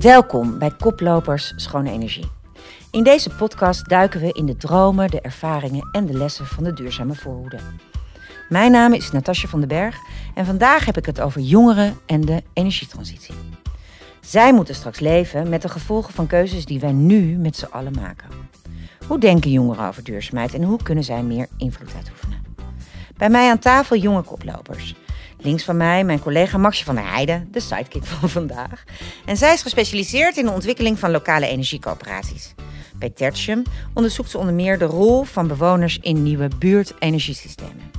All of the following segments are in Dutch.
Welkom bij Koplopers Schone Energie. In deze podcast duiken we in de dromen, de ervaringen en de lessen van de duurzame voorhoede. Mijn naam is Natasja van den Berg en vandaag heb ik het over jongeren en de energietransitie. Zij moeten straks leven met de gevolgen van keuzes die wij nu met z'n allen maken. Hoe denken jongeren over duurzaamheid en hoe kunnen zij meer invloed uitoefenen? Bij mij aan tafel jonge koplopers. Links van mij mijn collega Maxje van der Heijden, de sidekick van vandaag. En zij is gespecialiseerd in de ontwikkeling van lokale energiecoöperaties. Bij Tertium onderzoekt ze onder meer de rol van bewoners in nieuwe buurtenergiesystemen.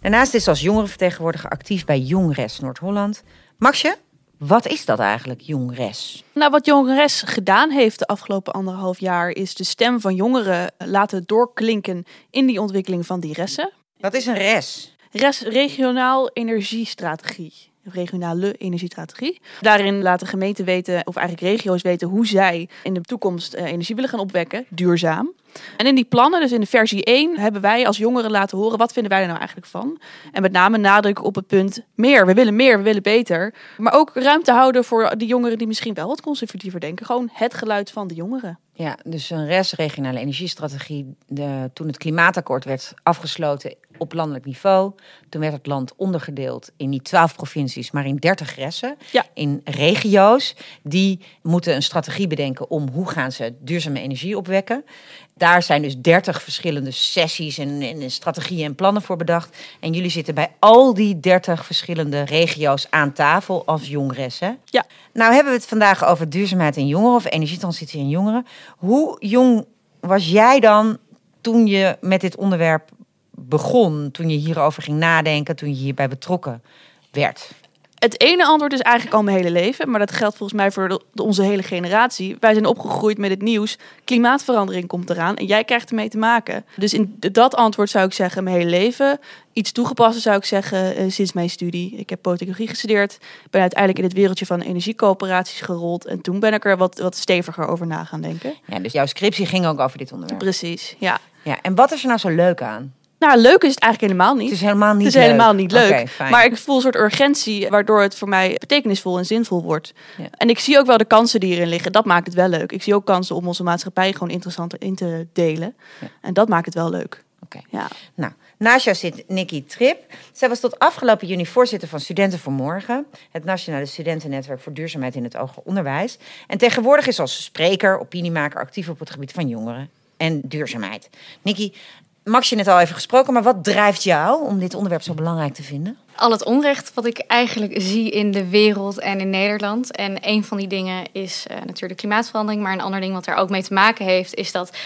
Daarnaast is ze als jongerenvertegenwoordiger actief bij Jongres Noord-Holland. Maxje, wat is dat eigenlijk, Jongres? Nou, wat Jongres gedaan heeft de afgelopen anderhalf jaar is de stem van jongeren laten doorklinken in die ontwikkeling van die ressen. Wat is een res? Res regionaal energiestrategie. Regionale energiestrategie. Daarin laten gemeenten weten, of eigenlijk regio's weten, hoe zij in de toekomst eh, energie willen gaan opwekken, duurzaam. En in die plannen, dus in de versie 1, hebben wij als jongeren laten horen wat vinden wij er nou eigenlijk van. En met name nadruk op het punt meer. We willen meer, we willen beter. Maar ook ruimte houden voor die jongeren die misschien wel wat conservatiever denken. Gewoon het geluid van de jongeren. Ja, dus een RES, regionale energiestrategie, de, toen het klimaatakkoord werd afgesloten op landelijk niveau. Toen werd het land ondergedeeld in niet 12 provincies, maar in 30 ressen. Ja. In regio's. Die moeten een strategie bedenken om hoe gaan ze duurzame energie opwekken. Daar zijn dus 30 verschillende sessies en, en strategieën en plannen voor bedacht. En jullie zitten bij al die 30 verschillende regio's aan tafel als jongressen. Ja. Nou hebben we het vandaag over duurzaamheid en jongeren of energietransitie en jongeren. Hoe jong was jij dan toen je met dit onderwerp begon? Toen je hierover ging nadenken, toen je hierbij betrokken werd? Het ene antwoord is eigenlijk al mijn hele leven, maar dat geldt volgens mij voor de, onze hele generatie. Wij zijn opgegroeid met het nieuws. Klimaatverandering komt eraan en jij krijgt ermee te maken. Dus in dat antwoord zou ik zeggen mijn hele leven. Iets toegepast zou ik zeggen eh, sinds mijn studie. Ik heb politicologie gestudeerd, ben uiteindelijk in het wereldje van energiecoöperaties gerold en toen ben ik er wat, wat steviger over na gaan denken. Ja, dus jouw scriptie ging ook over dit onderwerp. Precies, ja. Ja, en wat is er nou zo leuk aan? Nou, leuk is het eigenlijk helemaal niet. Het is helemaal niet Het is leuk. helemaal niet leuk. Oké, fijn. maar ik voel een soort urgentie, waardoor het voor mij betekenisvol en zinvol wordt. Ja. En ik zie ook wel de kansen die erin liggen. Dat maakt het wel leuk. Ik zie ook kansen om onze maatschappij gewoon interessanter in te delen. Ja. En dat maakt het wel leuk. Oké. Ja. Nou, naast jou zit Nikki Trip. Zij was tot afgelopen juni voorzitter van Studenten voor Morgen, het Nationale Studentennetwerk voor Duurzaamheid in het Hoger Onderwijs. En tegenwoordig is ze als spreker, opiniemaker actief op het gebied van jongeren en duurzaamheid. Nikki, Max je net al even gesproken, maar wat drijft jou om dit onderwerp zo belangrijk te vinden? al het onrecht wat ik eigenlijk zie in de wereld en in Nederland. En een van die dingen is eh, natuurlijk klimaatverandering. Maar een ander ding wat daar ook mee te maken heeft, is dat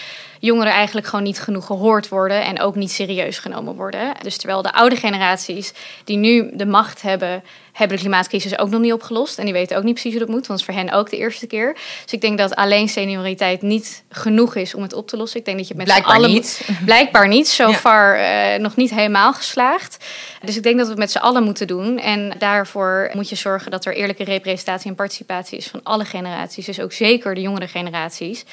jongeren eigenlijk gewoon niet genoeg gehoord worden en ook niet serieus genomen worden. Dus terwijl de oude generaties die nu de macht hebben, hebben de klimaatcrisis ook nog niet opgelost. En die weten ook niet precies hoe dat moet, want het is voor hen ook de eerste keer. Dus ik denk dat alleen senioriteit niet genoeg is om het op te lossen. Ik denk dat je met z'n Blijkbaar allen niet. Blijkbaar niet. So Ja. far eh, nog niet helemaal geslaagd. Dus ik denk dat we het met z'n allen moeten doen. En daarvoor moet je zorgen dat er eerlijke representatie en participatie is van alle generaties. Dus ook zeker de jongere generaties.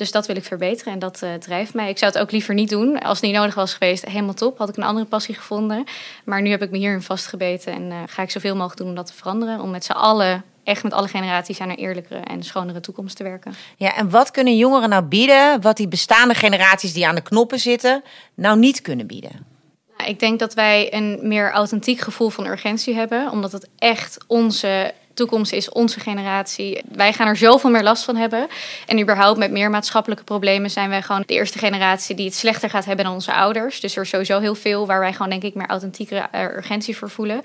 Dus dat wil ik verbeteren en dat eh, drijft mij. Ik zou het ook liever niet doen. Als het niet nodig was geweest, helemaal top. Had ik een andere passie gevonden. Maar nu heb ik me hierin vastgebeten. En eh, ga ik zoveel mogelijk doen om dat te veranderen. Om met z'n allen, echt met alle generaties, aan een eerlijkere en schonere toekomst te werken. Ja, en wat kunnen jongeren nou bieden wat die bestaande generaties die aan de knoppen zitten nou niet kunnen bieden? Nou, Ik denk dat wij een meer authentiek gevoel van urgentie hebben, omdat het echt onze toekomst is, onze generatie. Wij gaan er zoveel meer last van hebben. En überhaupt met meer maatschappelijke problemen zijn wij gewoon de eerste generatie die het slechter gaat hebben dan onze ouders. Dus er is sowieso heel veel waar wij gewoon denk ik meer authentieke eh, urgentie voor voelen.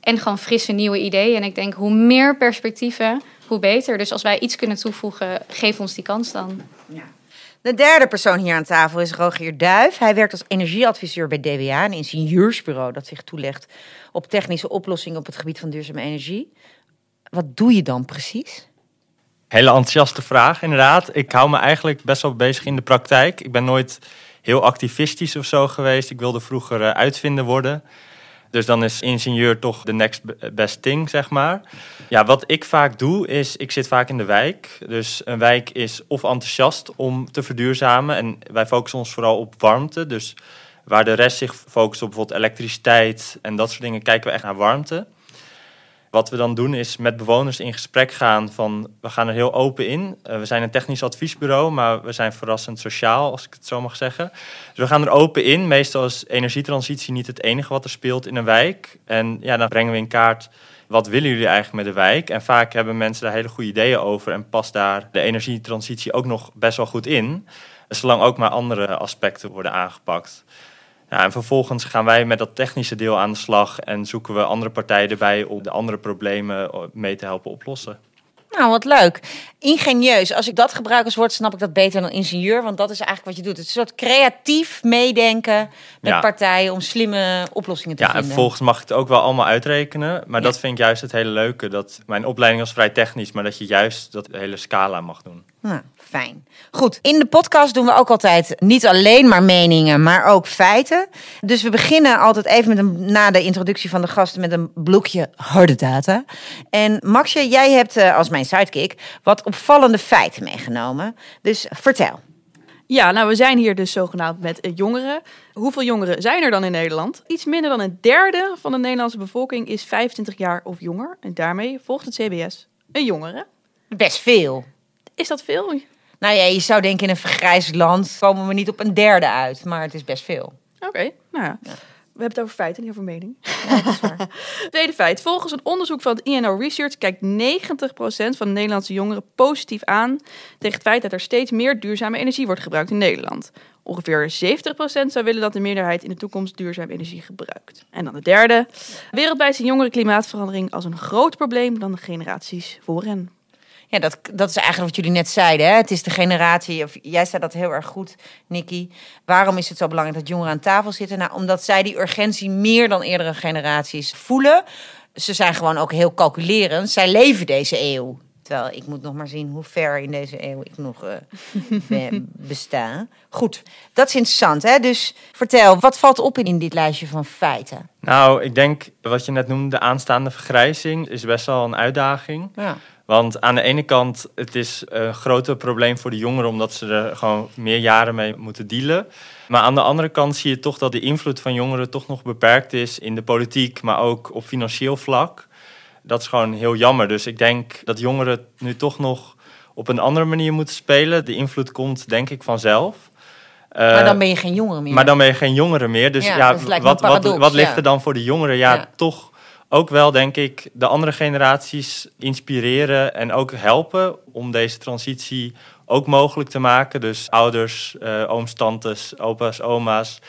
En gewoon frisse nieuwe ideeën. En ik denk hoe meer perspectieven, hoe beter. Dus als wij iets kunnen toevoegen, geef ons die kans dan. De derde persoon hier aan tafel is Rogier Duif. Hij werkt als energieadviseur bij DWA, een ingenieursbureau dat zich toelegt op technische oplossingen op het gebied van duurzame energie. Wat doe je dan precies? Hele enthousiaste vraag, inderdaad. Ik hou me eigenlijk best wel bezig in de praktijk. Ik ben nooit heel activistisch of zo geweest. Ik wilde vroeger eh, uitvinder worden. Dus dan is ingenieur toch de next be- best thing, zeg maar. Ja, wat ik vaak doe, is ik zit vaak in de wijk. Dus een wijk is of enthousiast om te verduurzamen. En wij focussen ons vooral op warmte. Dus waar de rest zich focust op bijvoorbeeld elektriciteit en dat soort dingen, kijken we echt naar warmte. Wat we dan doen is met bewoners in gesprek gaan van we gaan er heel open in. Uh, we zijn een technisch adviesbureau, maar we zijn verrassend sociaal, als ik het zo mag zeggen. Dus we gaan er open in. Meestal is energietransitie niet het enige wat er speelt in een wijk. En ja, dan brengen we in kaart wat willen jullie eigenlijk met de wijk? En vaak hebben mensen daar hele goede ideeën over en past daar de energietransitie ook nog best wel goed in. Zolang ook maar andere aspecten worden aangepakt. Ja, en vervolgens gaan wij met dat technische deel aan de slag en zoeken we andere partijen erbij om de andere problemen mee te helpen oplossen. Nou, wat leuk. Ingenieus. Als ik dat gebruik als woord, snap ik dat beter dan ingenieur. Want dat is eigenlijk wat je doet. Het is een soort creatief meedenken met partijen om slimme oplossingen te ja, vinden. Ja, en vervolgens mag ik het ook wel allemaal uitrekenen. Maar dat vind ik juist het hele leuke. Dat mijn opleiding was vrij technisch, maar dat je juist dat hele scala mag doen. Nou, fijn. Goed, in de podcast doen we ook altijd niet alleen maar meningen, maar ook feiten. Dus we beginnen altijd even met een, na de introductie van de gasten met een blokje harde data. En Maxje, jij hebt uh, als mijn sidekick wat opvallende feiten meegenomen. Dus vertel. Ja, nou, we zijn hier dus zogenaamd met eh, jongeren. Hoeveel jongeren zijn er dan in Nederland? Iets minder dan een derde van de Nederlandse bevolking is 25 jaar of jonger. En daarmee volgt het CBS een jongere. Best veel. Is dat veel? Nou ja, je zou denken in een vergrijsd land komen we niet op een derde uit, maar het is best veel. Oké, nou ja. We hebben het over feiten, niet over mening. Ja, Tweede feit. Volgens een onderzoek van het INO Research kijkt 90% van de Nederlandse jongeren positief aan tegen het feit dat er steeds meer duurzame energie wordt gebruikt in Nederland. Ongeveer 70% zou willen dat de meerderheid in de toekomst duurzame energie gebruikt. En dan de derde. Wereldwijd zien jongeren klimaatverandering als een groot probleem dan de generaties voor hen. Ja, dat, dat is eigenlijk wat jullie net zeiden. Hè? Het is de generatie, of jij zei dat heel erg goed, Nicky. Waarom is het zo belangrijk dat jongeren aan tafel zitten? Nou, omdat zij die urgentie meer dan eerdere generaties voelen. Ze zijn gewoon ook heel calculerend. Zij leven deze eeuw. Terwijl ik moet nog maar zien hoe ver in deze eeuw ik nog uh, besta. Goed, dat is interessant. Hè? Dus vertel, wat valt op in dit lijstje van feiten? Nou, ik denk wat je net noemde, de aanstaande vergrijzing, is best wel een uitdaging. Ja. Want aan de ene kant, het is een groter probleem voor de jongeren, omdat ze er gewoon meer jaren mee moeten dealen. Maar aan de andere kant zie je toch dat de invloed van jongeren toch nog beperkt is in de politiek, maar ook op financieel vlak. Dat is gewoon heel jammer. Dus ik denk dat jongeren nu toch nog op een andere manier moeten spelen. De invloed komt denk ik vanzelf. maar dan ben je geen jongere meer. Maar dan ben je geen jongere meer. Dus ja, wat, wat, wat, ligt er dan voor de jongeren? Ja, toch ook wel, denk ik, de andere generaties inspireren en ook helpen om deze transitie ook mogelijk te maken. Dus ouders, uh, ooms, tantes, opa's, oma's.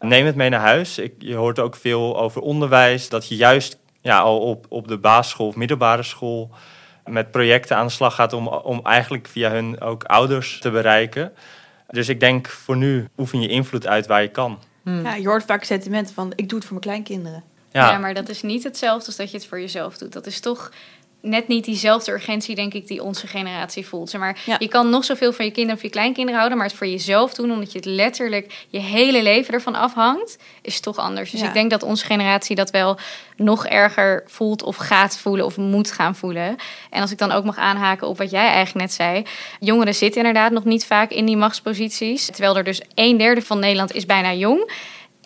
Neem het mee naar huis. Ik, je hoort ook veel over onderwijs. Dat je juist ja, al op, op de basisschool of middelbare school met projecten aan de slag gaat om, om eigenlijk via hun ook ouders te bereiken. Dus ik denk voor nu oefen je invloed uit waar je kan. Hmm. Ja, je hoort vaak sentimenten van ik doe het voor mijn kleinkinderen. Ja. maar dat is niet hetzelfde als dat je het voor jezelf doet. Dat is toch net niet diezelfde urgentie, denk ik, die onze generatie voelt. Zeg maar, Je kan nog zoveel van je kinderen of je kleinkinderen houden, maar het voor jezelf doen, omdat je het letterlijk je hele leven ervan afhangt, is toch anders. Dus ik denk dat onze generatie dat wel nog erger voelt of gaat voelen of moet gaan voelen. En als ik dan ook mag aanhaken op wat jij eigenlijk net zei, jongeren zitten inderdaad nog niet vaak in die machtsposities, terwijl er dus een derde van Nederland is bijna jong.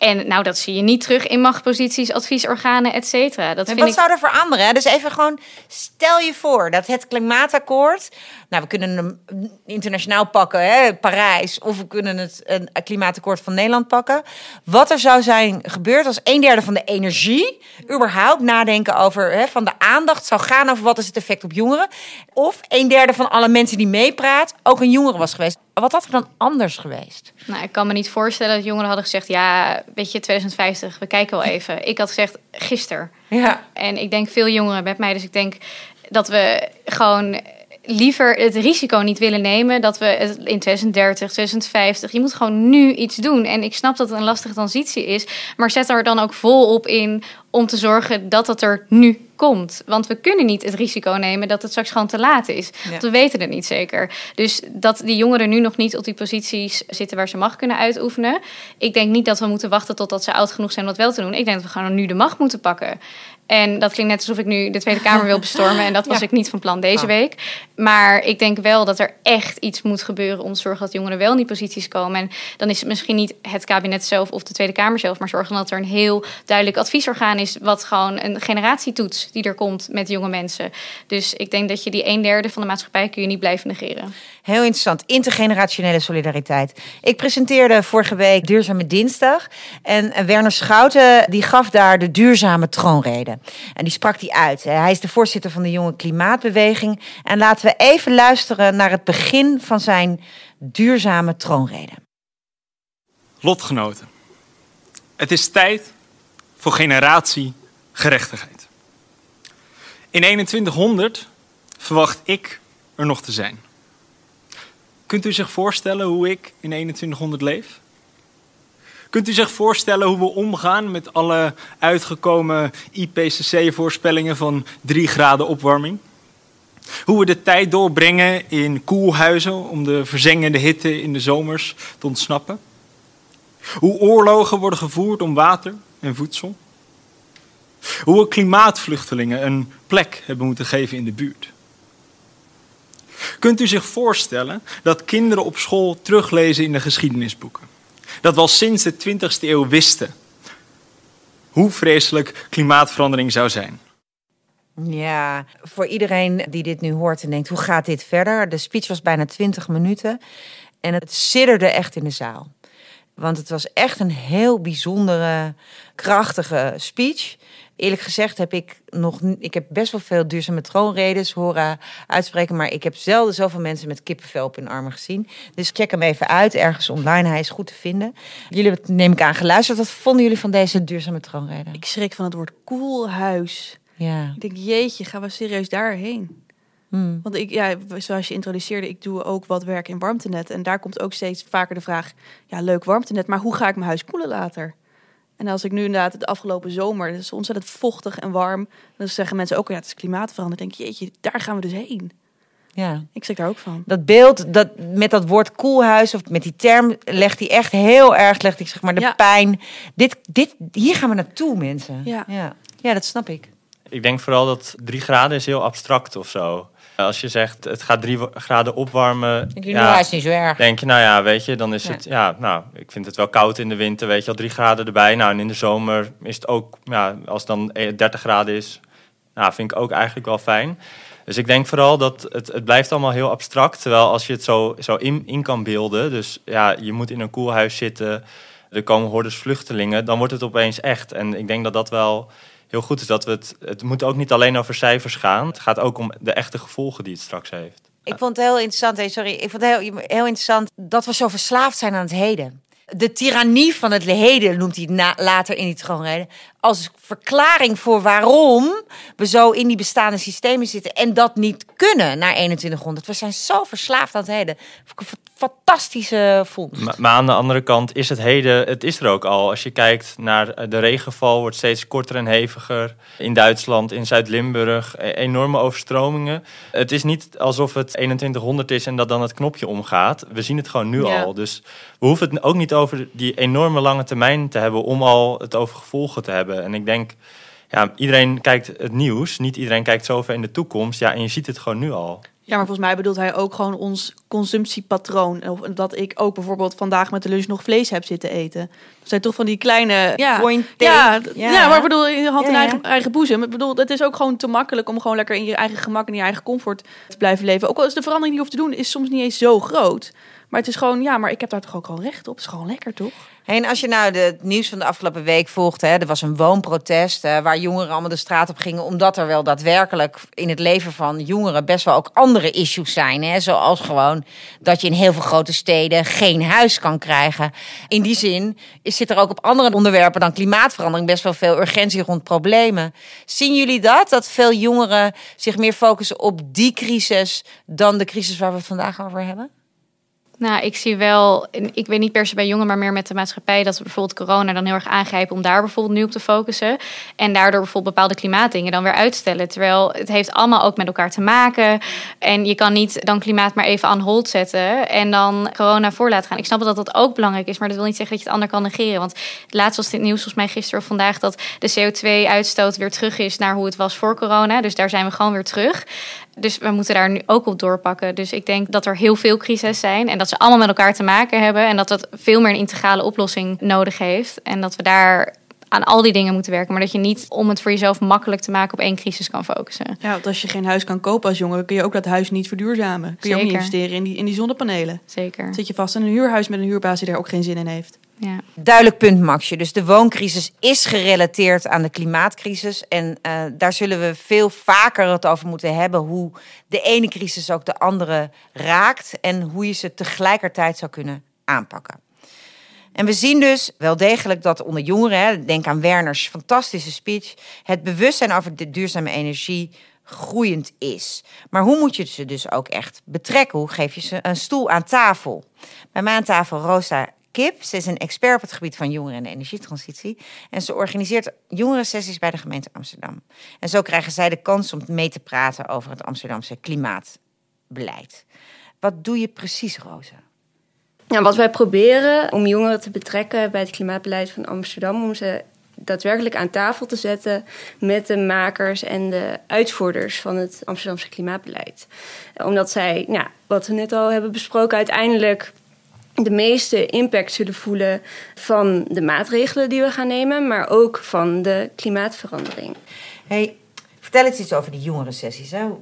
En nou, dat zie je niet terug in machtposities, adviesorganen, et cetera. Dat en wat zou er veranderen? Dus even gewoon, stel je voor dat het klimaatakkoord... Nou, we kunnen hem internationaal pakken, hè, Parijs... of we kunnen het een klimaatakkoord van Nederland pakken. Wat er zou zijn gebeurd als een derde van de energie... überhaupt nadenken over, hè, van de aandacht zou gaan... over wat is het effect op jongeren. Of een derde van alle mensen die meepraat ook een jongere was geweest. Wat had er dan anders geweest? Nou, ik kan me niet voorstellen dat jongeren hadden gezegd: ja, weet je, 2050, we kijken wel even. Ik had gezegd gisteren. Ja. En ik denk veel jongeren met mij, dus ik denk dat we gewoon liever het risico niet willen nemen dat we het in 2030, 2050, je moet gewoon nu iets doen. En ik snap dat het een lastige transitie is, maar zet er dan ook vol op in om te zorgen dat het er nu komt. Want we kunnen niet het risico nemen dat het straks gewoon te laat is. Want we weten het niet zeker. Dus dat die jongeren nu nog niet op die posities zitten waar ze macht kunnen uitoefenen. Ik denk niet dat we moeten wachten totdat ze oud genoeg zijn om dat wel te doen. Ik denk dat we gewoon nu de macht moeten pakken. En dat klinkt net alsof ik nu de Tweede Kamer wil bestormen. En dat was ik niet van plan deze week. Maar ik denk wel dat er echt iets moet gebeuren om te zorgen dat jongeren wel in die posities komen. En dan is het misschien niet het kabinet zelf of de Tweede Kamer zelf, maar zorgen dat er een heel duidelijk adviesorgaan is wat gewoon een generatietoets die er komt met jonge mensen. Dus ik denk dat je die een derde van de maatschappij kun je niet blijven negeren. Heel interessant. Intergenerationele solidariteit. Ik presenteerde vorige week Duurzame Dinsdag. En Werner Schouten die gaf daar de duurzame troonrede. En die sprak die uit. Hij is de voorzitter van de Jonge Klimaatbeweging. En laten we even luisteren naar het begin van zijn duurzame troonrede. Lotgenoten. Het is tijd voor generatie gerechtigheid. In 2100 verwacht ik er nog te zijn. Kunt u zich voorstellen hoe ik in 2100 leef? Kunt u zich voorstellen hoe we omgaan met alle uitgekomen IPCC-voorspellingen van 3 graden opwarming? Hoe we de tijd doorbrengen in koelhuizen om de verzengende hitte in de zomers te ontsnappen? Hoe oorlogen worden gevoerd om water en voedsel? Hoe we klimaatvluchtelingen een plek hebben moeten geven in de buurt? Kunt u zich voorstellen dat kinderen op school teruglezen in de geschiedenisboeken? Dat we al sinds de 20e eeuw wisten hoe vreselijk klimaatverandering zou zijn. Ja, voor iedereen die dit nu hoort en denkt, hoe gaat dit verder? De speech was bijna 20 minuten en het sidderde echt in de zaal. Want het was echt een heel bijzondere, krachtige speech. Eerlijk gezegd heb ik nog, ik heb best wel veel duurzame troonredes horen uitspreken, maar ik heb zelden zoveel mensen met kippenvel op hun armen gezien. Dus check hem even uit, ergens online. Hij is goed te vinden. Jullie hebben, neem ik aan, geluisterd. Wat vonden jullie van deze duurzame troonrede? Ik schrik van het woord koelhuis. Ja. Ik denk, jeetje, gaan we serieus daarheen? Hmm. Want ik, ja, zoals je introduceerde, ik doe ook wat werk in warmtenet. En daar komt ook steeds vaker de vraag: ja, leuk warmtenet, maar hoe ga ik mijn huis koelen later? En als ik nu inderdaad de afgelopen zomer, het is ontzettend vochtig en warm, dan zeggen mensen ook, ja, het is klimaatverandering. Denk je, jeetje, daar gaan we dus heen. Ja. Ik zeg daar ook van. Dat beeld, dat, met dat woord koelhuis of met die term, legt hij echt heel erg, legt hij zeg maar de Ja. pijn. Dit, dit, hier gaan we naartoe, mensen. Ja. ja. Ja, dat snap ik. Ik denk vooral dat drie graden is heel abstract of zo. Als je zegt het gaat drie graden opwarmen, Ik ja, is niet zo erg. denk je nou ja, weet je, dan is Ja. het ja, nou, ik vind het wel koud in de winter, weet je, al drie graden erbij. Nou, en in de zomer is het ook, ja, als het dan eh, 30 graden is, nou, vind ik ook eigenlijk wel fijn. Dus ik denk vooral dat het, het blijft allemaal heel abstract. Terwijl als je het zo, zo in, in kan beelden, dus ja, je moet in een koelhuis zitten, er komen hordes vluchtelingen, dan wordt het opeens echt. En ik denk dat dat wel heel goed is. Dat we het, het moet ook niet alleen over cijfers gaan. Het gaat ook om de echte gevolgen die het straks heeft. Ik vond het heel interessant, hey, sorry, ik vond het heel, heel interessant dat we zo verslaafd zijn aan het heden. De tirannie van het heden noemt hij na, later in die troonrede. Als verklaring voor waarom we zo in die bestaande systemen zitten en dat niet kunnen naar 2100. We zijn zo verslaafd aan het heden. Fantastische vondst. Maar, maar aan de andere kant is het heden, het is er ook al. Als je kijkt naar eh, de regenval, wordt steeds korter en heviger. In Duitsland, in Zuid-Limburg, e- enorme overstromingen. Het is niet alsof het 2100 is en dat dan het knopje omgaat. We zien het gewoon nu Ja. al. Dus we hoeven het ook niet over die enorme lange termijn te hebben om al het over gevolgen te hebben. En ik denk, ja, iedereen kijkt het nieuws. Niet iedereen kijkt zover in de toekomst. Ja, en je ziet het gewoon nu al. Ja, maar volgens mij bedoelt hij ook gewoon ons consumptiepatroon. Of dat ik ook bijvoorbeeld vandaag met de lunch nog vlees heb zitten eten. Dat zijn toch van die kleine... Ja, Point ja, ja. Ja. maar ik bedoel, in je Ja, in ja. eigen, eigen boezem. Ik bedoel, het is ook gewoon te makkelijk om gewoon lekker in je eigen gemak en je eigen comfort te blijven leven. Ook al is de verandering die je hoeft te doen, is soms niet eens zo groot. Maar het is gewoon, ja, maar ik heb daar toch ook gewoon recht op. Het is gewoon lekker, toch? En als je nou de, het nieuws van de afgelopen week volgt, hè, er was een woonprotest eh, waar jongeren allemaal de straat op gingen, omdat er wel daadwerkelijk in het leven van jongeren best wel ook andere issues zijn. Hè, zoals gewoon dat je in heel veel grote steden geen huis kan krijgen. In die zin zit er ook op andere onderwerpen dan klimaatverandering best wel veel urgentie rond problemen. Zien jullie dat? Dat veel jongeren zich meer focussen op die crisis dan de crisis waar we het vandaag over hebben? Nou, ik zie wel, ik weet niet per se bij jongeren, maar meer met de maatschappij, dat we bijvoorbeeld corona dan heel erg aangrijpen om daar bijvoorbeeld nu op te focussen. En daardoor bijvoorbeeld bepaalde klimaatdingen dan weer uitstellen. Terwijl het heeft allemaal ook met elkaar te maken. En je kan niet dan klimaat maar even on hold zetten en dan corona voor laten gaan. Ik snap dat dat ook belangrijk is, maar dat wil niet zeggen dat je het ander kan negeren. Want laatst was dit nieuws, volgens mij gisteren of vandaag, dat de CO2-uitstoot weer terug is naar hoe het was voor corona. Dus daar zijn we gewoon weer terug. Dus we moeten daar nu ook op doorpakken. Dus ik denk dat er heel veel crises zijn en dat ze allemaal met elkaar te maken hebben. En dat het veel meer een integrale oplossing nodig heeft. En dat we daar aan al die dingen moeten werken. Maar dat je niet om het voor jezelf makkelijk te maken op één crisis kan focussen. Ja, want als je geen huis kan kopen als jongere, kun je ook dat huis niet verduurzamen. Kun je ook niet investeren in die, in die zonnepanelen. Zeker. Dan zit je vast in een huurhuis met een huurbaas die daar ook geen zin in heeft. Ja. Duidelijk punt, Maxje. Dus de wooncrisis is gerelateerd aan de klimaatcrisis. En eh, daar zullen we veel vaker het over moeten hebben. Hoe de ene crisis ook de andere raakt. En hoe je ze tegelijkertijd zou kunnen aanpakken. En we zien dus wel degelijk dat onder jongeren, denk aan Werners fantastische speech, het bewustzijn over de duurzame energie groeiend is. Maar hoe moet je ze dus ook echt betrekken? Hoe geef je ze een stoel aan tafel? Bij mij aan tafel Rosa Kip. Ze is een expert op het gebied van jongeren en energietransitie. En ze organiseert jongerensessies bij de gemeente Amsterdam. En zo krijgen zij de kans om mee te praten over het Amsterdamse klimaatbeleid. Wat doe je precies, Rosa? Nou, wat wij proberen om jongeren te betrekken bij het klimaatbeleid van Amsterdam, om ze daadwerkelijk aan tafel te zetten met de makers en de uitvoerders van het Amsterdamse klimaatbeleid. Omdat zij, nou, wat we net al hebben besproken, uiteindelijk de meeste impact zullen voelen van de maatregelen die we gaan nemen, maar ook van de klimaatverandering. Hey, vertel eens iets over die jongerensessies. Hoe,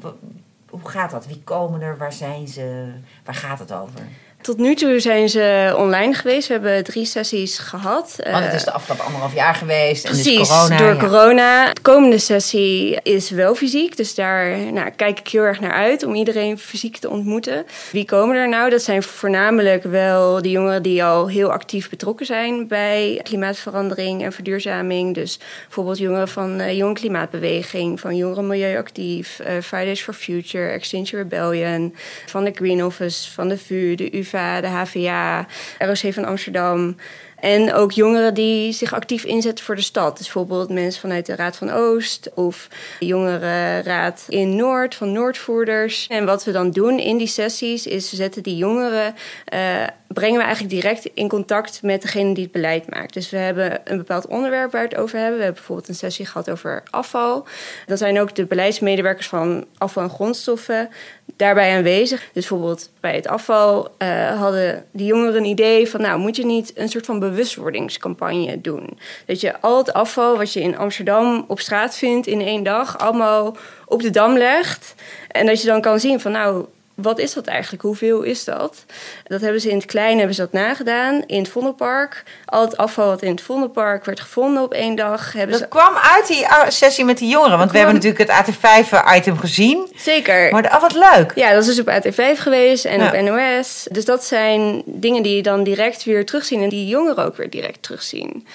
hoe gaat dat? Wie komen er? Waar zijn ze? Waar gaat het over? Tot nu toe zijn ze online geweest. We hebben drie sessies gehad. Want het is Eh, de afgelopen anderhalf jaar geweest. En Precies, dus corona, door ja. corona. De komende sessie is wel fysiek. Dus daar nou, kijk ik heel erg naar uit om iedereen fysiek te ontmoeten. Wie komen er nou? Dat zijn voornamelijk wel de jongeren die al heel actief betrokken zijn bij klimaatverandering en verduurzaming. Dus bijvoorbeeld jongeren van eh Jong Klimaatbeweging, van Jongeren Milieuactief, eh, Fridays for Future, Extinction Rebellion, van de Green Office, van de VU, de De HVA, ROC van Amsterdam. En ook jongeren die zich actief inzetten voor de stad. Dus bijvoorbeeld mensen vanuit de Raad van Oost of jongerenraad in Noord van Noordvoerders. En wat we dan doen in die sessies is we zetten die jongeren, eh, brengen we eigenlijk direct in contact met degene die het beleid maakt. Dus we hebben een bepaald onderwerp waar we het over hebben. We hebben bijvoorbeeld een sessie gehad over afval. Dan zijn ook de beleidsmedewerkers van afval en grondstoffen daarbij aanwezig. Dus bijvoorbeeld bij het afval eh, hadden die jongeren een idee van... nou, moet je niet een soort van bewustwordingscampagne doen? Dat je al het afval wat je in Amsterdam op straat vindt in één dag... allemaal op de dam legt. En dat je dan kan zien van nou... Wat is dat eigenlijk? Hoeveel is dat? Dat hebben ze in het klein hebben ze dat nagedaan. In het Vondelpark. Al het afval wat in het Vondelpark werd gevonden op één dag. Hebben Dat ze... kwam uit die sessie met die jongeren. Want we hebben natuurlijk het AT5-item gezien. Zeker. Maar oh, wat leuk. Ja, dat is dus op AT5 geweest en Ja. op NOS. Dus dat zijn dingen die je dan direct weer terugzien en die jongeren ook weer direct terugzien.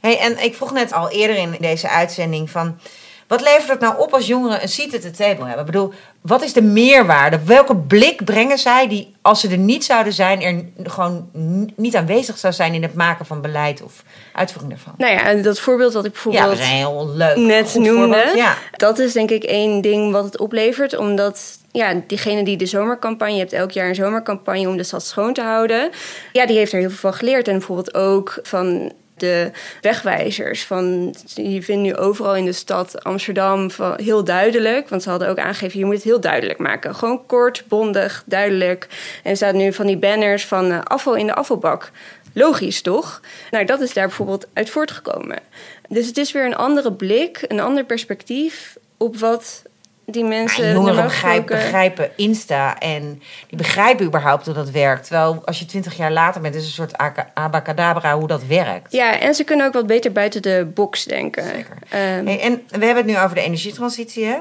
Hey, en ik vroeg net al eerder in deze uitzending van... Wat levert het nou op als jongeren een seat at the table hebben? Ik bedoel, wat is de meerwaarde? Welke blik brengen zij die, als ze er niet zouden zijn... er gewoon niet aanwezig zou zijn in het maken van beleid of uitvoering daarvan? Nou ja, en dat voorbeeld wat ik Ja, bijvoorbeeld dat een heel leuk net noemde. Ja. dat is denk ik één ding wat het oplevert. Omdat ja, diegene die de zomercampagne, je hebt elk jaar een zomercampagne om de stad schoon te houden. Ja, die heeft er heel veel van geleerd. En bijvoorbeeld ook van de wegwijzers. Van, je vindt nu overal in de stad Amsterdam van, heel duidelijk. Want ze hadden ook aangegeven, je moet het heel duidelijk maken. Gewoon kort, bondig, duidelijk. En staat nu van die banners van eh, afval in de afvalbak. Logisch, toch? Nou, dat is daar bijvoorbeeld uit voortgekomen. Dus het is weer een andere blik, een ander perspectief op wat die mensen... Ja, jongeren normaal begrijpen, Insta en die begrijpen überhaupt hoe dat werkt. Terwijl als je twintig jaar later bent, is het een soort abacadabra hoe dat werkt. Ja, en ze kunnen ook wat beter buiten de box denken. Zeker. Ehm, Hey, en we hebben het nu over de energietransitie. Hè?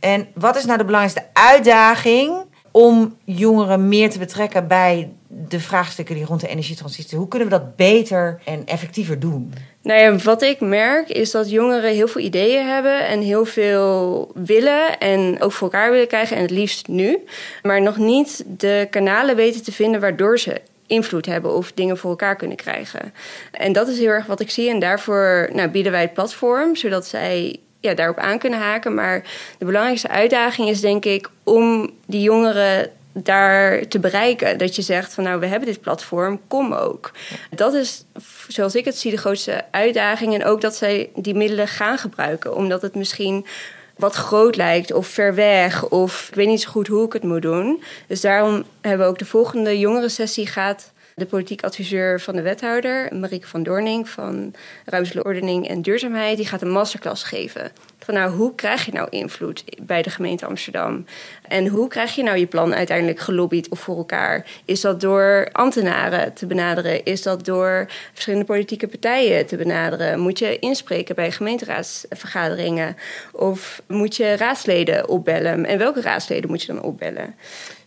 En wat is nou de belangrijkste uitdaging om jongeren meer te betrekken bij de vraagstukken die rond de energietransitie? Hoe kunnen we dat beter en effectiever doen? Nou ja, wat ik merk is dat jongeren heel veel ideeën hebben en heel veel willen en ook voor elkaar willen krijgen en het liefst nu, maar nog niet de kanalen weten te vinden waardoor ze invloed hebben of dingen voor elkaar kunnen krijgen. En dat is heel erg wat ik zie en daarvoor nou, bieden wij het platform zodat zij ja, daarop aan kunnen haken. Maar de belangrijkste uitdaging is denk ik om die jongeren daar te bereiken. Dat je zegt van nou, we hebben dit platform, kom ook. Dat is, zoals ik het zie, de grootste uitdaging. En ook dat zij die middelen gaan gebruiken. Omdat het misschien wat groot lijkt of ver weg. Of ik weet niet zo goed hoe ik het moet doen. Dus daarom hebben we ook de volgende jongerensessie gaat de politiek adviseur van de wethouder, Marieke van Doorning van Ruimtelijke Ordening en Duurzaamheid, die gaat een masterclass geven. Nou, hoe krijg je nou invloed bij de gemeente Amsterdam? En hoe krijg je nou je plan uiteindelijk gelobbyd of voor elkaar? Is dat door ambtenaren te benaderen? Is dat door verschillende politieke partijen te benaderen? Moet je inspreken bij gemeenteraadsvergaderingen? Of moet je raadsleden opbellen? En welke raadsleden moet je dan opbellen?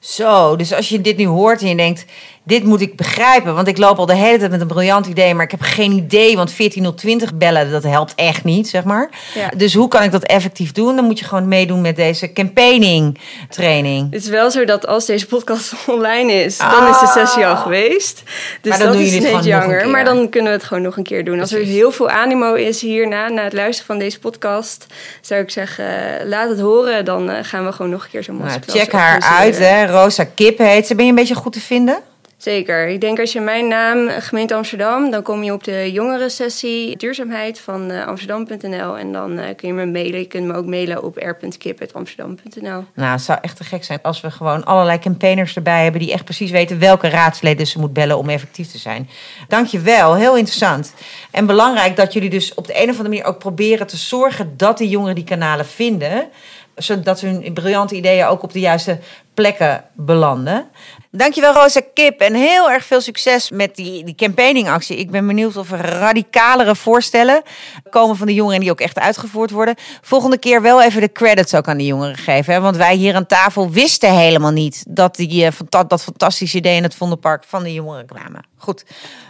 Zo, dus als je dit nu hoort en je denkt, dit moet ik begrijpen, want ik loop al de hele tijd met een briljant idee, maar ik heb geen idee, want 14020 bellen, dat helpt echt niet, zeg maar. Ja. Dus hoe kan ik dat effectief doen? Dan moet je gewoon meedoen met deze campaigning training. Het is wel zo dat als deze podcast online is, dan is de sessie al geweest. Dus Maar dan dat doen is jammer. keer. Maar dan kunnen we het gewoon nog een keer doen. Als er heel veel animo is hierna, na het luisteren van deze podcast, zou ik zeggen, laat het horen. Dan eh, gaan we gewoon nog een keer zo'n Nou, masterclass check haar uit, hè. Rosa Kip heet ze. Ben je een beetje goed te vinden? Zeker. Ik denk als je mijn naam, eh, gemeente Amsterdam, dan kom je op de jongerensessie duurzaamheid van eh, amsterdam.nl. En dan eh, kun je me mailen. Je kunt me ook mailen op r.kip.amsterdam.nl. Nou, het zou echt te gek zijn als we gewoon allerlei campaigners erbij hebben... die echt precies weten welke raadsleden ze moet bellen om effectief te zijn. Dank je wel, heel interessant. En belangrijk dat jullie dus op de een of andere manier ook proberen te zorgen... dat die jongeren die kanalen vinden... zodat hun briljante ideeën ook op de juiste plekken belanden. Dankjewel Rosa Kip en heel erg veel succes met die, die campaigningactie. Ik ben benieuwd of er radicalere voorstellen komen van de jongeren die ook echt uitgevoerd worden. Volgende keer wel even de credits ook aan die jongeren geven. Hè? Want wij hier aan tafel wisten helemaal niet dat die, eh, dat fantastische idee in het Vondelpark van de jongeren kwamen. Goed,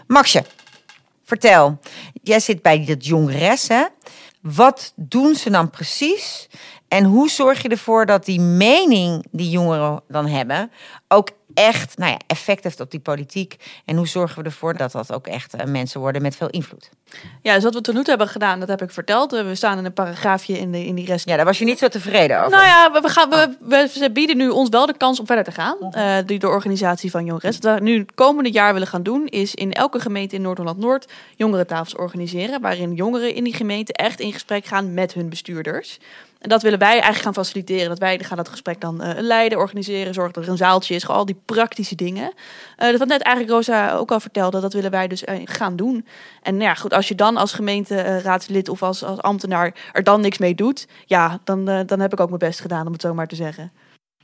Maxje, vertel. Jij zit bij dat jongres, hè? Wat doen ze dan precies? En hoe zorg je ervoor dat die mening die jongeren dan hebben ook echt nou ja, effect heeft op die politiek? En hoe zorgen we ervoor dat dat ook echt eh, mensen worden met veel invloed? Ja, dus wat we tot nu toe hebben gedaan, dat heb ik verteld. Eh, We staan in een paragraafje in, de, in die rest. Ja, daar was je niet zo tevreden over. Nou ja, we, gaan, we, we, ze bieden nu ons wel de kans om verder te gaan. eh, die de organisatie van Jongres. Wat we nu het komende jaar willen gaan doen, is in elke gemeente in Noord-Holland-Noord jongerentafels organiseren. Waarin jongeren in die gemeente echt in gesprek gaan met hun bestuurders. En dat willen wij eigenlijk gaan faciliteren. Dat wij gaan dat gesprek dan eh, leiden, organiseren, zorgen dat er een zaaltje is. Gewoon al die praktische dingen. Eh, dat wat net eigenlijk Rosa ook al vertelde, dat willen wij dus eh, gaan doen. En nou ja, goed, als je dan als gemeenteraadslid of als, als ambtenaar er dan niks mee doet, ja, dan, dan heb ik ook mijn best gedaan, om het zo maar te zeggen.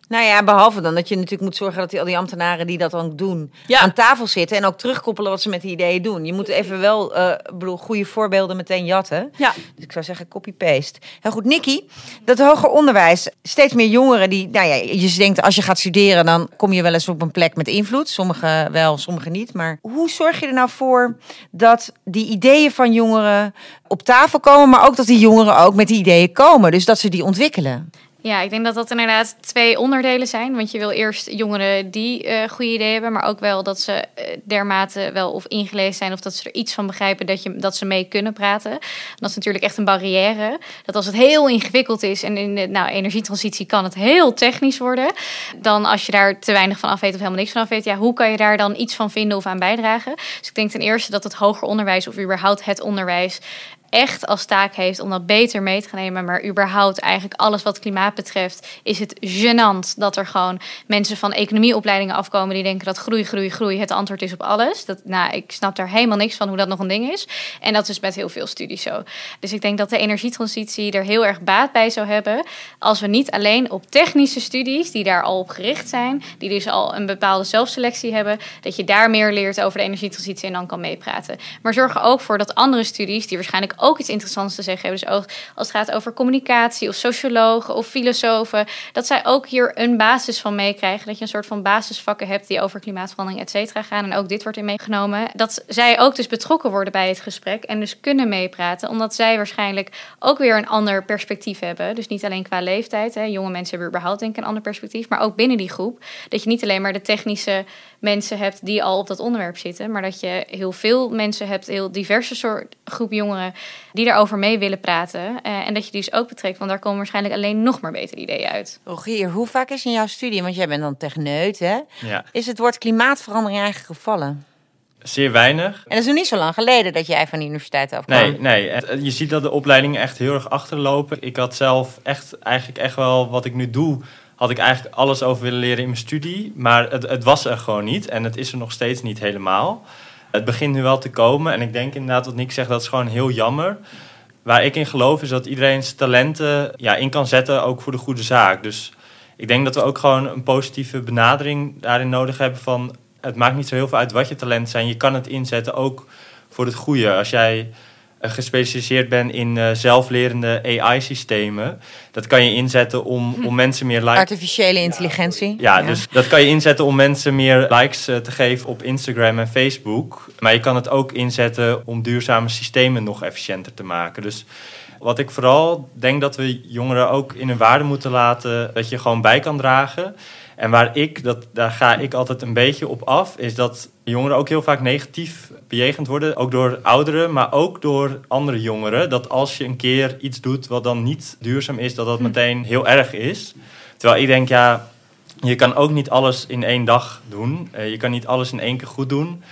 Nou ja, behalve dan dat je natuurlijk moet zorgen dat die, al die ambtenaren die dat dan doen Ja. aan tafel zitten en ook terugkoppelen wat ze met die ideeën doen. Je moet even wel, ik bedoel, goede voorbeelden meteen jatten. Ja. Dus ik zou zeggen copy-paste. Heel goed, Nikki, dat hoger onderwijs, steeds meer jongeren die, nou ja, je denkt als je gaat studeren dan kom je wel eens op een plek met invloed. Sommigen wel, sommigen niet. Maar hoe zorg je er nou voor dat die ideeën van jongeren op tafel komen, maar ook dat die jongeren ook met die ideeën komen, dus dat ze die ontwikkelen? Ja, ik denk dat dat inderdaad twee onderdelen zijn. Want je wil eerst jongeren die eh goede ideeën hebben, maar ook wel dat ze eh, dermate wel of ingelezen zijn of dat ze er iets van begrijpen dat, je, dat ze mee kunnen praten. Dat is natuurlijk echt een barrière. Dat als het heel ingewikkeld is en in de nou, energietransitie kan het heel technisch worden, dan als je daar te weinig van af weet of helemaal niks van af weet, ja, hoe kan je daar dan iets van vinden of aan bijdragen? Dus ik denk ten eerste dat het hoger onderwijs of überhaupt het onderwijs echt als taak heeft om dat beter mee te gaan nemen. Maar überhaupt eigenlijk alles wat klimaat betreft is het gênant dat er gewoon mensen van economieopleidingen afkomen die denken dat groei, groei, groei het antwoord is op alles. Dat, nou, ik snap daar helemaal niks van hoe dat nog een ding is. En dat is met heel veel studies zo. Dus ik denk dat de energietransitie er heel erg baat bij zou hebben als we niet alleen op technische studies die daar al op gericht zijn, die dus al een bepaalde zelfselectie hebben, dat je daar meer leert over de energietransitie en dan kan meepraten. Maar zorg er ook voor dat andere studies, die waarschijnlijk ook iets interessants te zeggen hebben, dus ook als het gaat over communicatie of sociologen of filosofen, dat zij ook hier een basis van meekrijgen. Dat je een soort van basisvakken hebt die over klimaatverandering, et cetera, gaan. En ook dit wordt in meegenomen. Dat zij ook dus betrokken worden bij het gesprek en dus kunnen meepraten, omdat zij waarschijnlijk ook weer een ander perspectief hebben. Dus niet alleen qua leeftijd. Hè. Jonge mensen hebben überhaupt denk ik een ander perspectief, maar ook binnen die groep. Dat je niet alleen maar de technische mensen hebt die al op dat onderwerp zitten, maar dat je heel veel mensen hebt, heel diverse soort groep jongeren die daarover mee willen praten. Eh, en dat je die dus ook betrekt, want daar komen waarschijnlijk alleen nog maar betere ideeën uit. Rogier, hoe vaak is in jouw studie, want jij bent dan techneut, hè? Ja, Is het woord klimaatverandering eigenlijk gevallen? zeer weinig. En dat is nog niet zo lang geleden dat jij van de universiteit afkwam. Nee, nee. Het- Je ziet dat de opleidingen echt heel erg achterlopen. Ik had zelf echt, eigenlijk echt wel wat ik nu doe, had ik eigenlijk alles over willen leren in mijn studie. Maar het, het was er gewoon niet. En het is er nog steeds niet helemaal. Het begint nu wel te komen. En ik denk inderdaad wat Nick zegt, dat is gewoon heel jammer. Waar ik in geloof is dat iedereen zijn talenten ja, in kan zetten, ook voor de goede zaak. Dus ik denk dat we ook gewoon een positieve benadering daarin nodig hebben van... het maakt niet zo heel veel uit wat je talenten zijn. Je kan het inzetten ook voor het goede. Als jij gespecialiseerd bent in uh, zelflerende AI-systemen. Dat kan je inzetten om, om mensen meer likes... Artificiële intelligentie. Ja, dus dat kan je inzetten om mensen meer likes uh, te geven op Instagram en Facebook. Maar je kan het ook inzetten om duurzame systemen nog efficiënter te maken. Dus wat ik vooral denk dat we jongeren ook in hun waarde moeten laten... dat je gewoon bij kan dragen... En waar ik, dat, daar ga ik altijd een beetje op af, is dat jongeren ook heel vaak negatief bejegend worden. Ook door ouderen, maar ook door andere jongeren. Dat als je een keer iets doet wat dan niet duurzaam is, dat dat hm. meteen heel erg is. Terwijl ik denk, ja, je kan ook niet alles in één dag doen. Eh, je kan niet alles in één keer goed doen.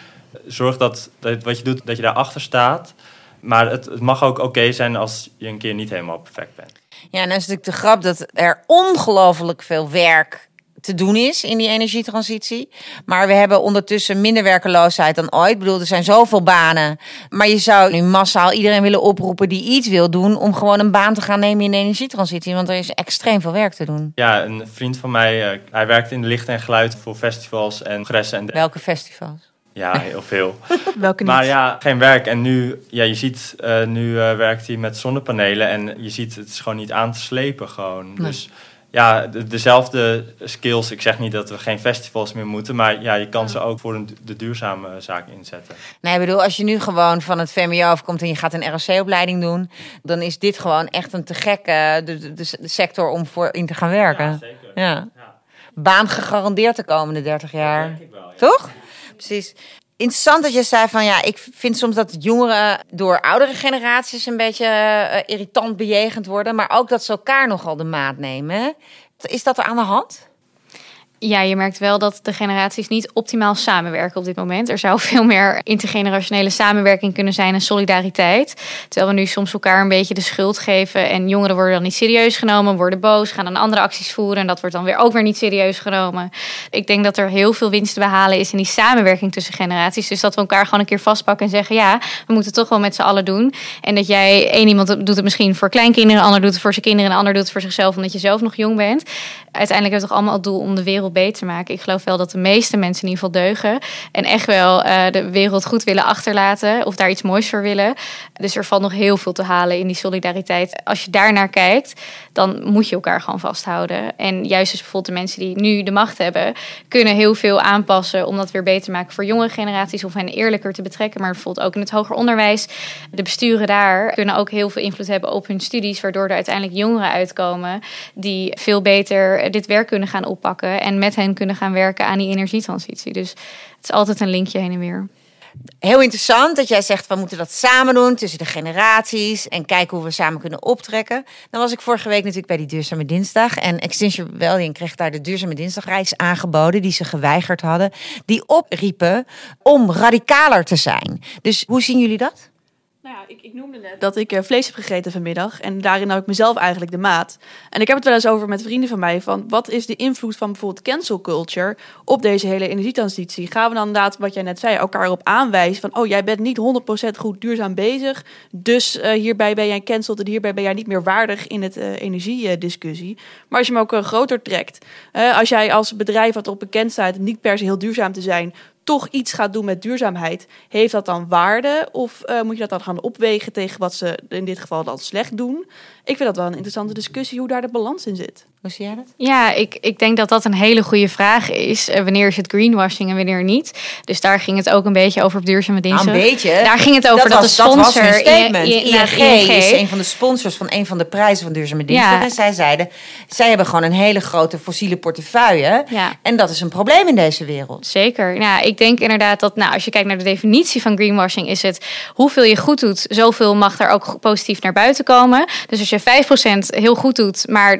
Zorg dat, dat wat je doet, dat je daarachter staat. Maar het, het mag ook oké zijn als je een keer niet helemaal perfect bent. Ja, en dan is natuurlijk de grap dat er ongelooflijk veel werk te doen is in die energietransitie. Maar we hebben ondertussen minder werkeloosheid dan ooit. Ik bedoel, er zijn zoveel banen. Maar je zou nu massaal iedereen willen oproepen die iets wil doen... om gewoon een baan te gaan nemen in de energietransitie. Want er is extreem veel werk te doen. Ja, een vriend van mij, uh, hij werkt in de licht en geluid voor festivals en congressen. En Welke festivals? Ja, heel veel. Welke niet? Maar ja, geen werk. En nu, ja, je ziet, uh, nu uh, werkt hij met zonnepanelen. En je ziet, het is gewoon niet aan te slepen gewoon. Nee. Dus ja, dezelfde skills. Ik zeg niet dat we geen festivals meer moeten, maar ja, je kan ze ook voor een, de duurzame zaak inzetten. Nee, ik bedoel, als je nu gewoon van het VMBO afkomt en je gaat een ROC-opleiding doen, dan is dit gewoon echt een te gekke de, de, sector om voor in te gaan werken. Ja, zeker. Ja. ja. Baan gegarandeerd de komende 30 jaar. denk ik wel, ja. Toch? Precies interessant dat je zei van ja, ik vind soms dat jongeren door oudere generaties een beetje uh, irritant bejegend worden, maar ook dat ze elkaar nogal de maat nemen. Is dat er aan de hand? Ja, je merkt wel dat de generaties niet optimaal samenwerken op dit moment. Er zou veel meer intergenerationele samenwerking kunnen zijn en solidariteit. Terwijl we nu soms elkaar een beetje de schuld geven. En jongeren worden dan niet serieus genomen, worden boos, gaan dan andere acties voeren. En dat wordt dan weer ook weer niet serieus genomen. Ik denk dat er heel veel winst te behalen is in die samenwerking tussen generaties. Dus dat we elkaar gewoon een keer vastpakken en zeggen: ja, we moeten toch wel met z'n allen doen. En dat jij, één iemand doet het misschien voor kleinkinderen, een ander doet het voor zijn kinderen, een ander doet het voor zichzelf omdat je zelf nog jong bent. Uiteindelijk hebben we toch allemaal het doel om de wereld beter te maken. Ik geloof wel dat de meeste mensen in ieder geval deugen. En echt wel uh, de wereld goed willen achterlaten. Of daar iets moois voor willen. Dus er valt nog heel veel te halen in die solidariteit. Als je daarnaar kijkt, dan moet je elkaar gewoon vasthouden. En juist dus bijvoorbeeld de mensen die nu de macht hebben, kunnen heel veel aanpassen om dat weer beter te maken voor jonge generaties. Of hen eerlijker te betrekken. Maar bijvoorbeeld ook in het hoger onderwijs. De besturen daar kunnen ook heel veel invloed hebben op hun studies. Waardoor er uiteindelijk jongeren uitkomen die veel beter dit werk kunnen gaan oppakken. En met hen kunnen gaan werken aan die energietransitie. Dus het is altijd een linkje heen en weer. Heel interessant dat jij zegt, we moeten dat samen doen tussen de generaties en kijken hoe we samen kunnen optrekken. Dan was ik vorige week natuurlijk bij die Duurzame Dinsdag en Extinction Rebellion kreeg daar de Duurzame Dinsdagreis aangeboden die ze geweigerd hadden. Die opriepen om radicaler te zijn. Dus hoe zien jullie dat? Nou ja, ik, ik noemde net dat ik uh, vlees heb gegeten vanmiddag. En daarin had ik mezelf eigenlijk de maat. En ik heb het wel eens over met vrienden van mij. Van wat is de invloed van bijvoorbeeld cancel culture op deze hele energietransitie? Gaan we dan inderdaad, wat jij net zei, elkaar op aanwijzen van... oh, jij bent niet 100% goed duurzaam bezig. Dus uh, hierbij ben jij cancelled en hierbij ben jij niet meer waardig in het uh, energiediscussie. Maar als je hem ook groter trekt. als jij als bedrijf wat op bekend staat niet per se heel duurzaam te zijn toch iets gaat doen met duurzaamheid, heeft dat dan waarde? Of uh, moet je dat dan gaan opwegen tegen wat ze in dit geval dan slecht doen? Ik vind dat wel een interessante discussie hoe daar de balans in zit. Hoe zie jij dat? Ja, ik, ik denk dat dat een hele goede vraag is. Uh, wanneer is het greenwashing en wanneer niet? Dus daar ging het ook een beetje over op duurzame diensten. een beetje. Daar ging het over dat, dat, was, de sponsor... Dat was statement. ING, ING, is een van de sponsors van een van de prijzen van duurzame diensten. Ja. En zij zeiden, zij hebben gewoon een hele grote fossiele portefeuille. Ja. En dat is een probleem in deze wereld. Zeker. Nou, ik denk inderdaad dat, nou, als je kijkt naar de definitie van greenwashing, is het hoeveel je goed doet, zoveel mag er ook positief naar buiten komen. Dus als je 5% heel goed doet, maar 95%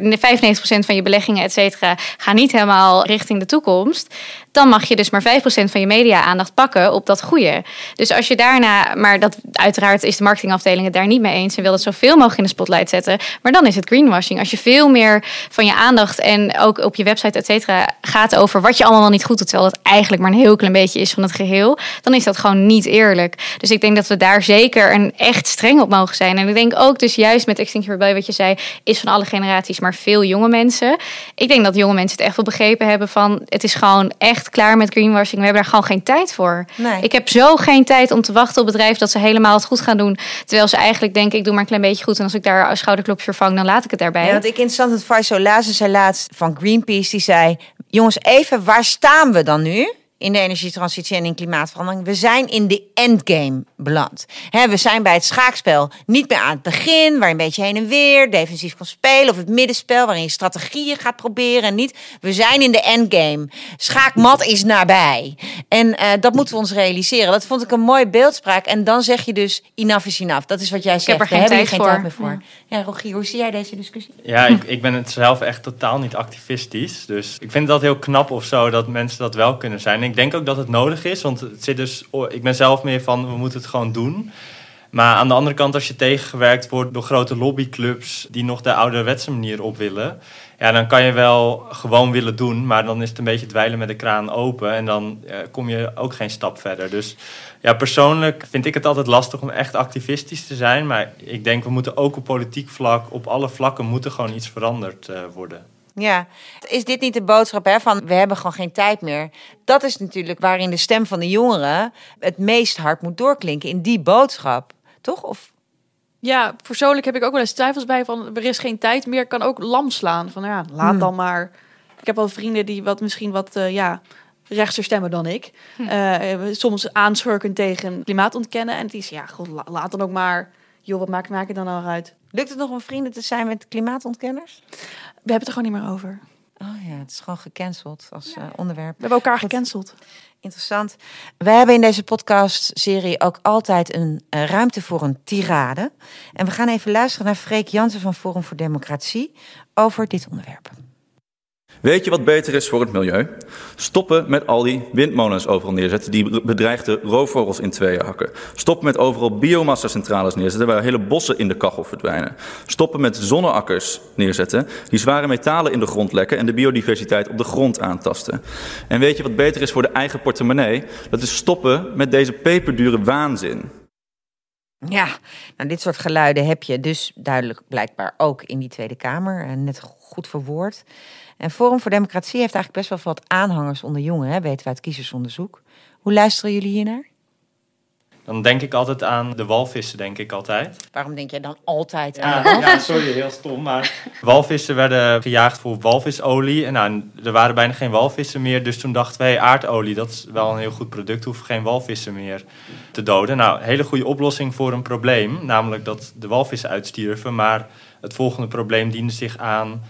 van je beleggingen, et cetera, gaan niet helemaal richting de toekomst dan mag je dus maar 5% van je media-aandacht pakken op dat goede. Dus als je daarna, maar dat uiteraard is de marketingafdeling het daar niet mee eens en wil het zoveel mogelijk in de spotlight zetten, maar dan is het greenwashing. Als je veel meer van je aandacht en ook op je website, et cetera, gaat over wat je allemaal wel niet goed doet, terwijl het eigenlijk maar een heel klein beetje is van het geheel, dan is dat gewoon niet eerlijk. Dus ik denk dat we daar zeker een echt streng op mogen zijn. En ik denk ook dus juist met Extinction Rebellion, wat je zei, is van alle generaties, maar veel jonge mensen. Ik denk dat jonge mensen het echt wel begrepen hebben van het is gewoon echt klaar met greenwashing. We hebben daar gewoon geen tijd voor. Nee. Ik heb zo geen tijd om te wachten op bedrijven dat ze helemaal het goed gaan doen. Terwijl ze eigenlijk denken, ik doe maar een klein beetje goed. En als ik daar een schouderklopje vervang, dan laat ik het daarbij. Ja, wat ik interessant het Faisal Lazen zei laatst van Greenpeace. Die zei, jongens even, waar staan we dan nu? In de energietransitie en in klimaatverandering. We zijn in de endgame beland. Hè, we zijn bij het schaakspel niet meer aan het begin, waar je een beetje heen en weer defensief kan spelen. Of het middenspel, waarin je strategieën gaat proberen. En niet, we zijn in de endgame. Schaakmat is nabij. En eh, dat moeten we ons realiseren. Dat vond ik een mooie beeldspraak. En dan zeg je dus, enough is enough. Dat is wat jij zegt. heb er geen tijd geen voor. tijd meer voor. Ja, Rogier, hoe zie jij deze discussie? Ja, ik, ik ben het zelf echt totaal niet activistisch. Dus ik vind dat heel knap of zo dat mensen dat wel kunnen zijn. Ik denk ook dat het nodig is, want het zit dus, ik ben zelf meer van we moeten het gewoon doen. Maar aan de andere kant, als je tegengewerkt wordt door grote lobbyclubs die nog de ouderwetse manier op willen, ja, dan kan je wel gewoon willen doen, maar dan is het een beetje dweilen met de kraan open en dan eh, kom je ook geen stap verder. Dus ja, persoonlijk vind ik het altijd lastig om echt activistisch te zijn, maar ik denk we moeten ook op politiek vlak, op alle vlakken, moeten gewoon iets veranderd eh, worden. Ja, is dit niet de boodschap hè, van we hebben gewoon geen tijd meer? Dat is natuurlijk waarin de stem van de jongeren het meest hard moet doorklinken in die boodschap, toch? Of Ja, persoonlijk heb ik ook wel eens twijfels bij van er is geen tijd meer, kan ook lam slaan. Van ja, laat Hmm. dan maar. Ik heb wel vrienden die wat misschien wat eh, ja, rechtser stemmen dan ik. Eh, soms aanschurken tegen klimaat ontkennen. En het is ja, god, la- laat dan ook maar. Joh, wat maakt, maakt het dan nou uit? Lukt het nog om vrienden te zijn met klimaatontkenners? We hebben het er gewoon niet meer over. Oh ja, het is gewoon gecanceld als eh, onderwerp. We hebben elkaar gecanceld. Interessant. We hebben in deze podcast-serie ook altijd een eh, ruimte voor een tirade. En we gaan even luisteren naar Freek Jansen van Forum voor Democratie over dit onderwerp. Weet je wat beter is voor het milieu? Stoppen met al die windmolens overal neerzetten die bedreigde roofvogels in tweeën hakken. Stoppen met overal biomassa-centrales neerzetten waar hele bossen in de kachel verdwijnen. Stoppen met zonneakkers neerzetten die zware metalen in de grond lekken en de biodiversiteit op de grond aantasten. En weet je wat beter is voor de eigen portemonnee? Dat is stoppen met deze peperdure waanzin. Ja, nou, dit soort geluiden heb je dus duidelijk blijkbaar ook in die Tweede Kamer. En net goed verwoord. En Forum voor Democratie heeft eigenlijk best wel wat aanhangers onder jongeren, hè, weten we uit kiezersonderzoek. Hoe luisteren jullie hiernaar? Dan denk ik altijd aan de walvissen, denk ik altijd. Waarom denk jij dan altijd Ja, aan? ja, sorry, heel stom. Maar walvissen werden gejaagd voor walvisolie. En nou, er waren bijna geen walvissen meer. Dus toen dachten wij, aardolie, dat is wel een heel goed product. Hoeven geen walvissen meer te doden. Nou, hele goede oplossing voor een probleem. Namelijk dat de walvissen uitstierven. Maar het volgende probleem diende zich aan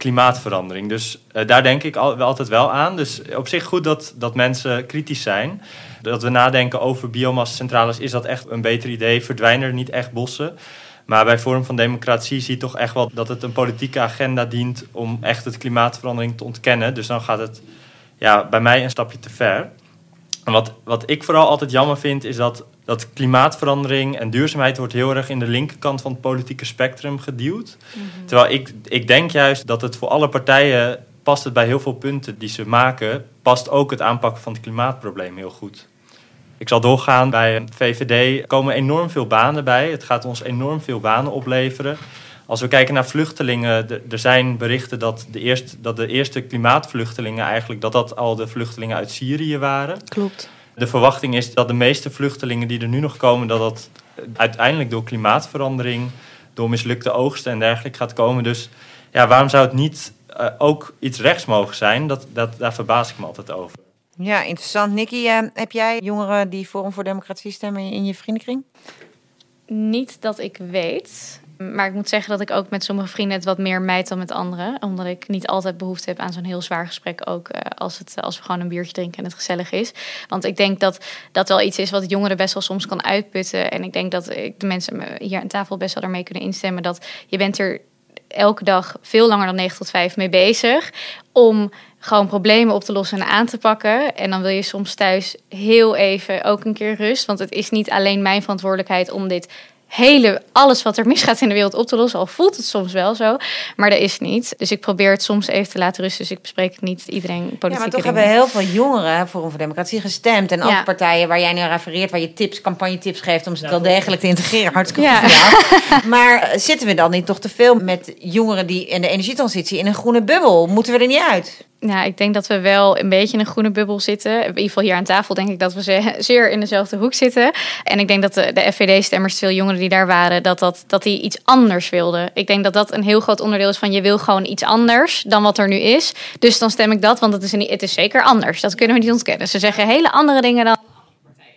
klimaatverandering. Dus eh, daar denk ik al, altijd wel aan. Dus op zich goed dat, dat mensen kritisch zijn. Dat we nadenken over biomassa-centrales. Is dat echt een beter idee? Verdwijnen er niet echt bossen? Maar bij Forum van Democratie zie je toch echt wel dat het een politieke agenda dient om echt het klimaatverandering te ontkennen. Dus dan gaat het ja, bij mij een stapje te ver. Wat, wat ik vooral altijd jammer vind, is dat, dat klimaatverandering en duurzaamheid wordt heel erg in de linkerkant van het politieke spectrum geduwd. Terwijl ik, ik denk juist dat het voor alle partijen past het bij heel veel punten die ze maken, past ook het aanpakken van het klimaatprobleem heel goed. Ik zal doorgaan. Bij VVD komen enorm veel banen bij. Het gaat ons enorm veel banen opleveren. Als we kijken naar vluchtelingen, de- er zijn berichten dat de, eerste, dat de eerste klimaatvluchtelingen eigenlijk dat dat al de vluchtelingen uit Syrië waren. Klopt. De verwachting is dat de meeste vluchtelingen die er nu nog komen, dat dat uiteindelijk door klimaatverandering, door mislukte oogsten en dergelijke gaat komen. Dus ja, waarom zou het niet eh, ook iets rechts mogen zijn? Dat, dat, daar verbaas ik me altijd over. Ja, interessant. Nicky, eh, heb jij jongeren die Forum voor Democratie stemmen in je vriendenkring? Niet dat ik weet. Maar ik moet zeggen dat ik ook met sommige vrienden het wat meer mijt dan met anderen. Omdat ik niet altijd behoefte heb aan zo'n heel zwaar gesprek. Ook eh, als, het, als we gewoon een biertje drinken en het gezellig is. Want ik denk dat dat wel iets is wat jongeren best wel soms kan uitputten. En ik denk dat ik de mensen me hier aan tafel best wel daarmee kunnen instemmen. Dat je bent er elke dag veel langer dan 9 tot 5 mee bezig. Om gewoon problemen op te lossen en aan te pakken. En dan wil je soms thuis heel even ook een keer rust. Want het is niet alleen mijn verantwoordelijkheid om dit hele, alles wat er misgaat in de wereld op te lossen. Al voelt het soms wel zo, maar dat is niet. Dus ik probeer het soms even te laten rusten. Dus ik bespreek het niet iedereen politieke Ja, maar toch dingen. hebben heel veel jongeren voor voor Democratie gestemd. En Ja. andere partijen waar jij nu refereert, waar je tips, campagnetips geeft om ze wel degelijk te integreren. Hartstikke Ja. goed. Maar eh, zitten we dan niet toch te veel met jongeren die in de energietransitie in een groene bubbel? Moeten we er niet uit? Ja, ik denk dat we wel een beetje in een groene bubbel zitten. In ieder geval hier aan tafel denk ik dat we ze- zeer in dezelfde hoek zitten. En ik denk dat de, de FVD-stemmers, veel jongeren die daar waren, dat, dat, dat die iets anders wilden. Ik denk dat dat een heel groot onderdeel is van je wil gewoon iets anders dan wat er nu is. Dus dan stem ik dat, want het is, een, het is zeker anders. Dat kunnen we niet ontkennen. Ze zeggen hele andere dingen dan.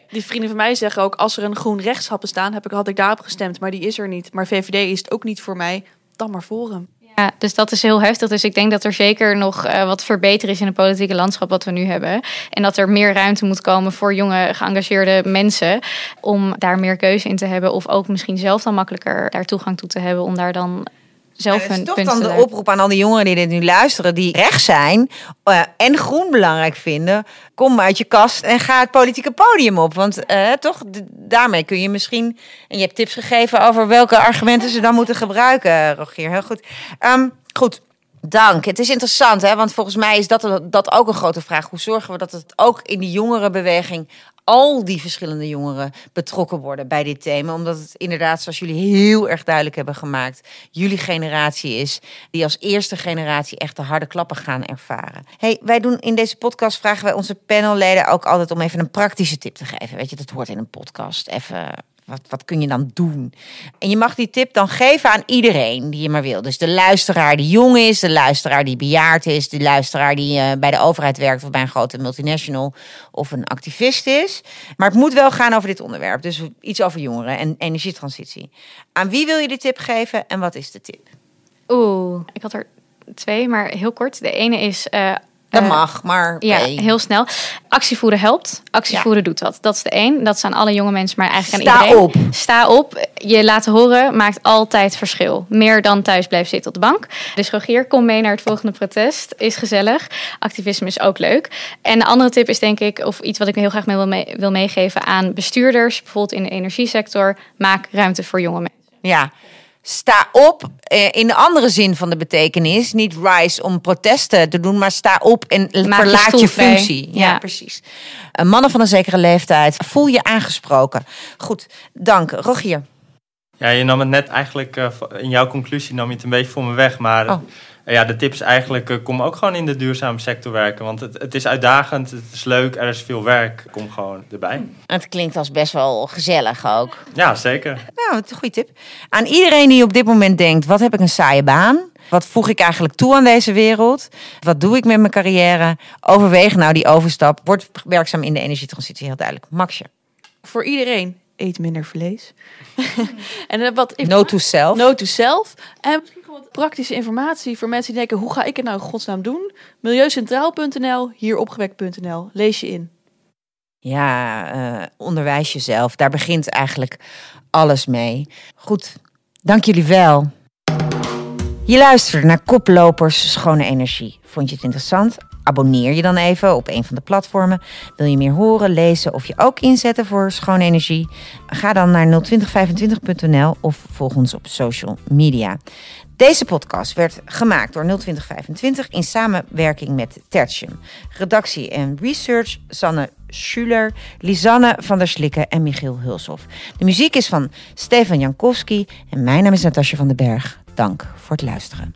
Die vrienden van mij zeggen ook, als er een groen rechts had bestaan, heb ik, had ik daarop gestemd. Maar die is er niet. Maar VVD is het ook niet voor mij. Dan maar Forum. Ja, dus dat is heel heftig. Dus ik denk dat er zeker nog eh, wat verbeteren is in het politieke landschap wat we nu hebben. En dat er meer ruimte moet komen voor jonge, geëngageerde mensen. Om daar meer keuze in te hebben. Of ook misschien zelf dan makkelijker daar toegang toe te hebben. Om daar dan zelf hun is toch dan de oproep aan al die jongeren die dit nu luisteren, die rechts zijn eh, en groen belangrijk vinden. Kom uit je kast en ga het politieke podium op. Want eh, toch, daarmee kun je misschien. En je hebt tips gegeven over welke argumenten ze dan moeten gebruiken, Rogier. Heel goed. Ehm, goed. Dank. Het is interessant, hè? want volgens mij is dat, dat ook een grote vraag. Hoe zorgen we dat het ook in die jongerenbeweging al die verschillende jongeren betrokken worden bij dit thema? Omdat het inderdaad, zoals jullie heel erg duidelijk hebben gemaakt, jullie generatie is die als eerste generatie echt de harde klappen gaan ervaren. Hey, wij doen in deze podcast vragen wij onze panelleden ook altijd om even een praktische tip te geven. Weet je, dat hoort in een podcast. Even wat, wat kun je dan doen? En je mag die tip dan geven aan iedereen die je maar wil. Dus de luisteraar die jong is, de luisteraar die bejaard is, de luisteraar die eh, bij de overheid werkt of bij een grote multinational of een activist is. Maar het moet wel gaan over dit onderwerp. Dus iets over jongeren en energietransitie. Aan wie wil je die tip geven en wat is de tip? Oeh, ik had er twee, maar heel kort. De ene is. eh, Dat eh, mag, maar Ja, heel snel. Actievoeren helpt. Actievoeren doet dat. Dat is de één. Dat aan alle jonge mensen, maar eigenlijk aan Sta iedereen. op. Sta op. Je laten horen maakt altijd verschil. Meer dan thuis blijven zitten op de bank. Dus Rogier, kom mee naar het volgende protest. Is gezellig. Activisme is ook leuk. En de andere tip is denk ik, of iets wat ik heel graag mee wil, mee- wil meegeven aan bestuurders, bijvoorbeeld in de energiesector. Maak ruimte voor jonge mensen. Ja. Sta op eh, in de andere zin van de betekenis. Niet rise om protesten te doen, maar sta op en verlaat je functie. Ja, Ja. precies. Eh, mannen van een zekere leeftijd, voel je aangesproken. Goed, dank. Rogier. Ja, je nam het net eigenlijk, eh, in jouw conclusie nam je het een beetje voor me weg. Maar Oh. Ja, de tip is eigenlijk, eh, kom ook gewoon in de duurzame sector werken. Want het, het is uitdagend, het is leuk, er is veel werk. Kom gewoon erbij. Het klinkt als best wel gezellig ook. Ja, zeker. Nou, een goede tip. Aan iedereen die op dit moment denkt: wat heb ik een saaie baan? Wat voeg ik eigenlijk toe aan deze wereld? Wat doe ik met mijn carrière? Overweeg nou die overstap. Word werkzaam in de energietransitie, heel duidelijk. Maxje. Voor iedereen, eet minder vlees. en eh, wat No to self. No to self. En misschien gewoon wat praktische informatie voor mensen die denken... hoe ga ik het nou in godsnaam doen? Milieucentraal.nl, hieropgewekt.nl. Lees je in. Ja, eh, onderwijs jezelf. Daar begint eigenlijk alles mee. Goed, dank jullie wel. Je luisterde naar Koplopers Schone Energie. Vond je het interessant? Abonneer je dan even op een van de platformen. Wil je meer horen, lezen of je ook inzetten voor schone energie? Ga dan naar 02025.nl of volg ons op social media. Deze podcast werd gemaakt door 02025 in samenwerking met Tertium. Redactie en research Sanne Schuler, Lisanne van der Slikken en Michiel Hulshoff. De muziek is van Stefan Jankowski en mijn naam is Natasja van den Berg. Dank voor het luisteren.